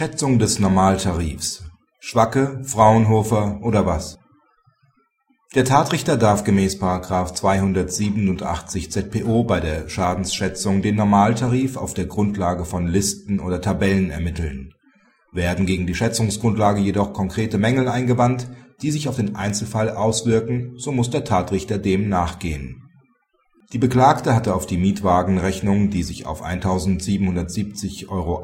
Schätzung des Normaltarifs Schwacke, Fraunhofer oder was? Der Tatrichter darf gemäß § 287 ZPO bei der Schadensschätzung den Normaltarif auf der Grundlage von Listen oder Tabellen ermitteln. Werden gegen die Schätzungsgrundlage jedoch konkrete Mängel eingewandt, die sich auf den Einzelfall auswirken, so muss der Tatrichter dem nachgehen die Beklagte hatte auf die Mietwagenrechnung, die sich auf 1.770,80 Euro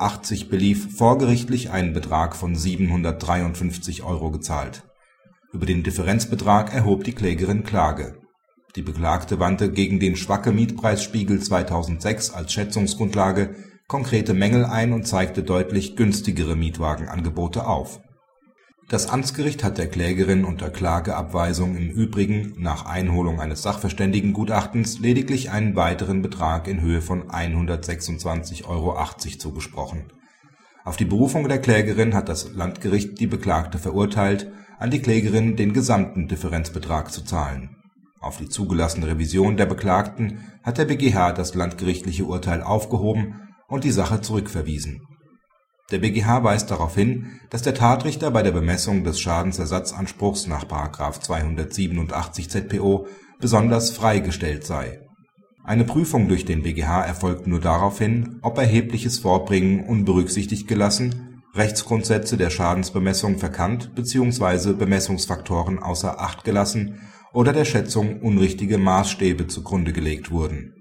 belief, vorgerichtlich einen Betrag von 753 Euro gezahlt. Über den Differenzbetrag erhob die Klägerin Klage. Die Beklagte wandte gegen den Schwacke-Mietpreisspiegel 2006 als Schätzungsgrundlage konkrete Mängel ein und zeigte deutlich günstigere Mietwagenangebote auf das Amtsgericht hat der Klägerin unter Klageabweisung im Übrigen nach Einholung eines Sachverständigengutachtens lediglich einen weiteren Betrag in Höhe von 126,80 Euro zugesprochen. Auf die Berufung der Klägerin hat das Landgericht die Beklagte verurteilt, an die Klägerin den gesamten Differenzbetrag zu zahlen. Auf die zugelassene Revision der Beklagten hat der BgH das landgerichtliche Urteil aufgehoben und die Sache zurückverwiesen der BgH weist darauf hin, dass der Tatrichter bei der Bemessung des Schadensersatzanspruchs nach § 287 ZPO besonders frei gestellt sei. Eine Prüfung durch den BgH erfolgt nur daraufhin, ob erhebliches Vorbringen unberücksichtigt gelassen, Rechtsgrundsätze der Schadensbemessung verkannt bzw. Bemessungsfaktoren außer Acht gelassen oder der Schätzung unrichtige Maßstäbe zugrunde gelegt wurden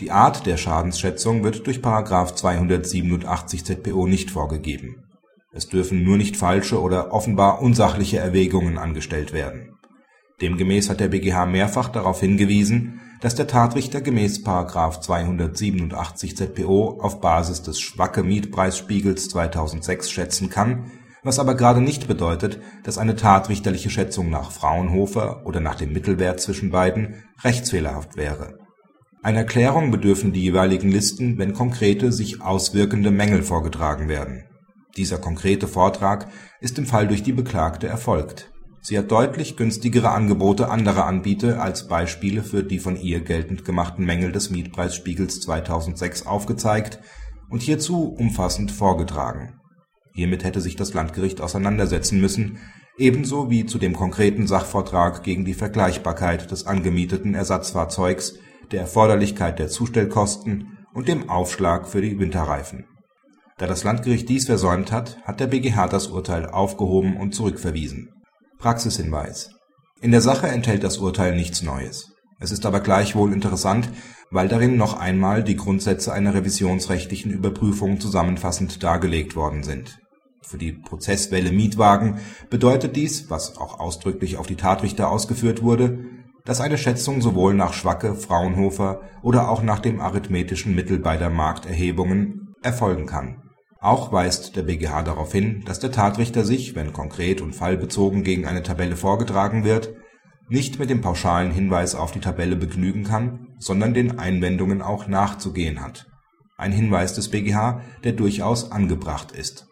die Art der Schadensschätzung wird durch § 287 ZPO nicht vorgegeben. Es dürfen nur nicht falsche oder offenbar unsachliche Erwägungen angestellt werden. Demgemäß hat der BgH mehrfach darauf hingewiesen, dass der Tatrichter gemäß § 287 ZPO auf Basis des Schwacke-Mietpreisspiegels 2006 schätzen kann, was aber gerade nicht bedeutet, dass eine tatrichterliche Schätzung nach Fraunhofer oder nach dem Mittelwert zwischen beiden rechtsfehlerhaft wäre einer Klärung bedürfen die jeweiligen Listen, wenn konkrete, sich auswirkende Mängel vorgetragen werden. Dieser konkrete Vortrag ist im Fall durch die Beklagte erfolgt. Sie hat deutlich günstigere Angebote anderer Anbieter als Beispiele für die von ihr geltend gemachten Mängel des Mietpreisspiegels 2006 aufgezeigt und hierzu umfassend vorgetragen. Hiermit hätte sich das Landgericht auseinandersetzen müssen, ebenso wie zu dem konkreten Sachvortrag gegen die Vergleichbarkeit des angemieteten Ersatzfahrzeugs der Erforderlichkeit der Zustellkosten und dem Aufschlag für die Winterreifen. Da das Landgericht dies versäumt hat, hat der BgH das Urteil aufgehoben und zurückverwiesen. Praxishinweis In der Sache enthält das Urteil nichts Neues. Es ist aber gleichwohl interessant, weil darin noch einmal die Grundsätze einer revisionsrechtlichen Überprüfung zusammenfassend dargelegt worden sind. Für die Prozesswelle Mietwagen bedeutet dies, was auch ausdrücklich auf die Tatrichter ausgeführt wurde dass eine Schätzung sowohl nach Schwacke, Fraunhofer oder auch nach dem arithmetischen Mittel beider Markterhebungen erfolgen kann. Auch weist der BgH darauf hin, dass der Tatrichter sich, wenn konkret und fallbezogen gegen eine Tabelle vorgetragen wird, nicht mit dem pauschalen Hinweis auf die Tabelle begnügen kann, sondern den Einwendungen auch nachzugehen hat. Ein Hinweis des BgH, der durchaus angebracht ist